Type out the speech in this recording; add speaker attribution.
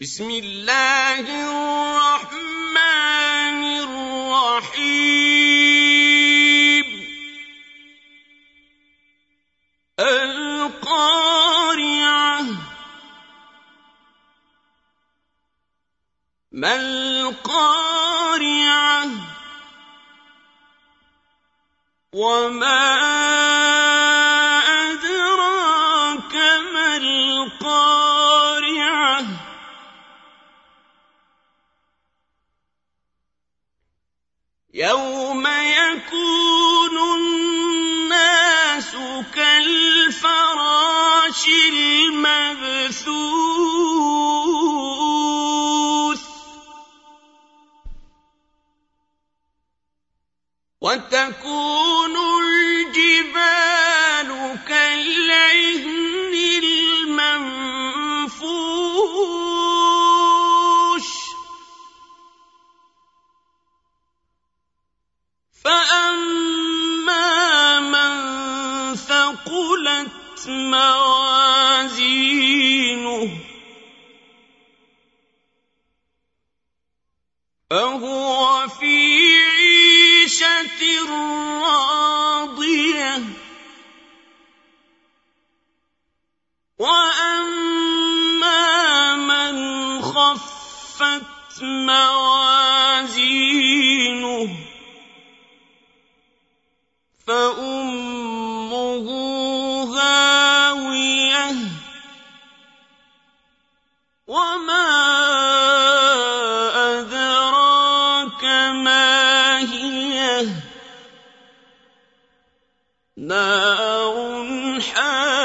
Speaker 1: بسم الله الرحمن الرحيم. القارعة. ما القارعة؟ وما يوم يكون الناس كالفراش المبثوث وتكون فأما من ثقلت موازينه فهو في عيشة راضية وأما من خفت موازينه فأمه هاوية. وما أدراك ما هي؟ نار حامية.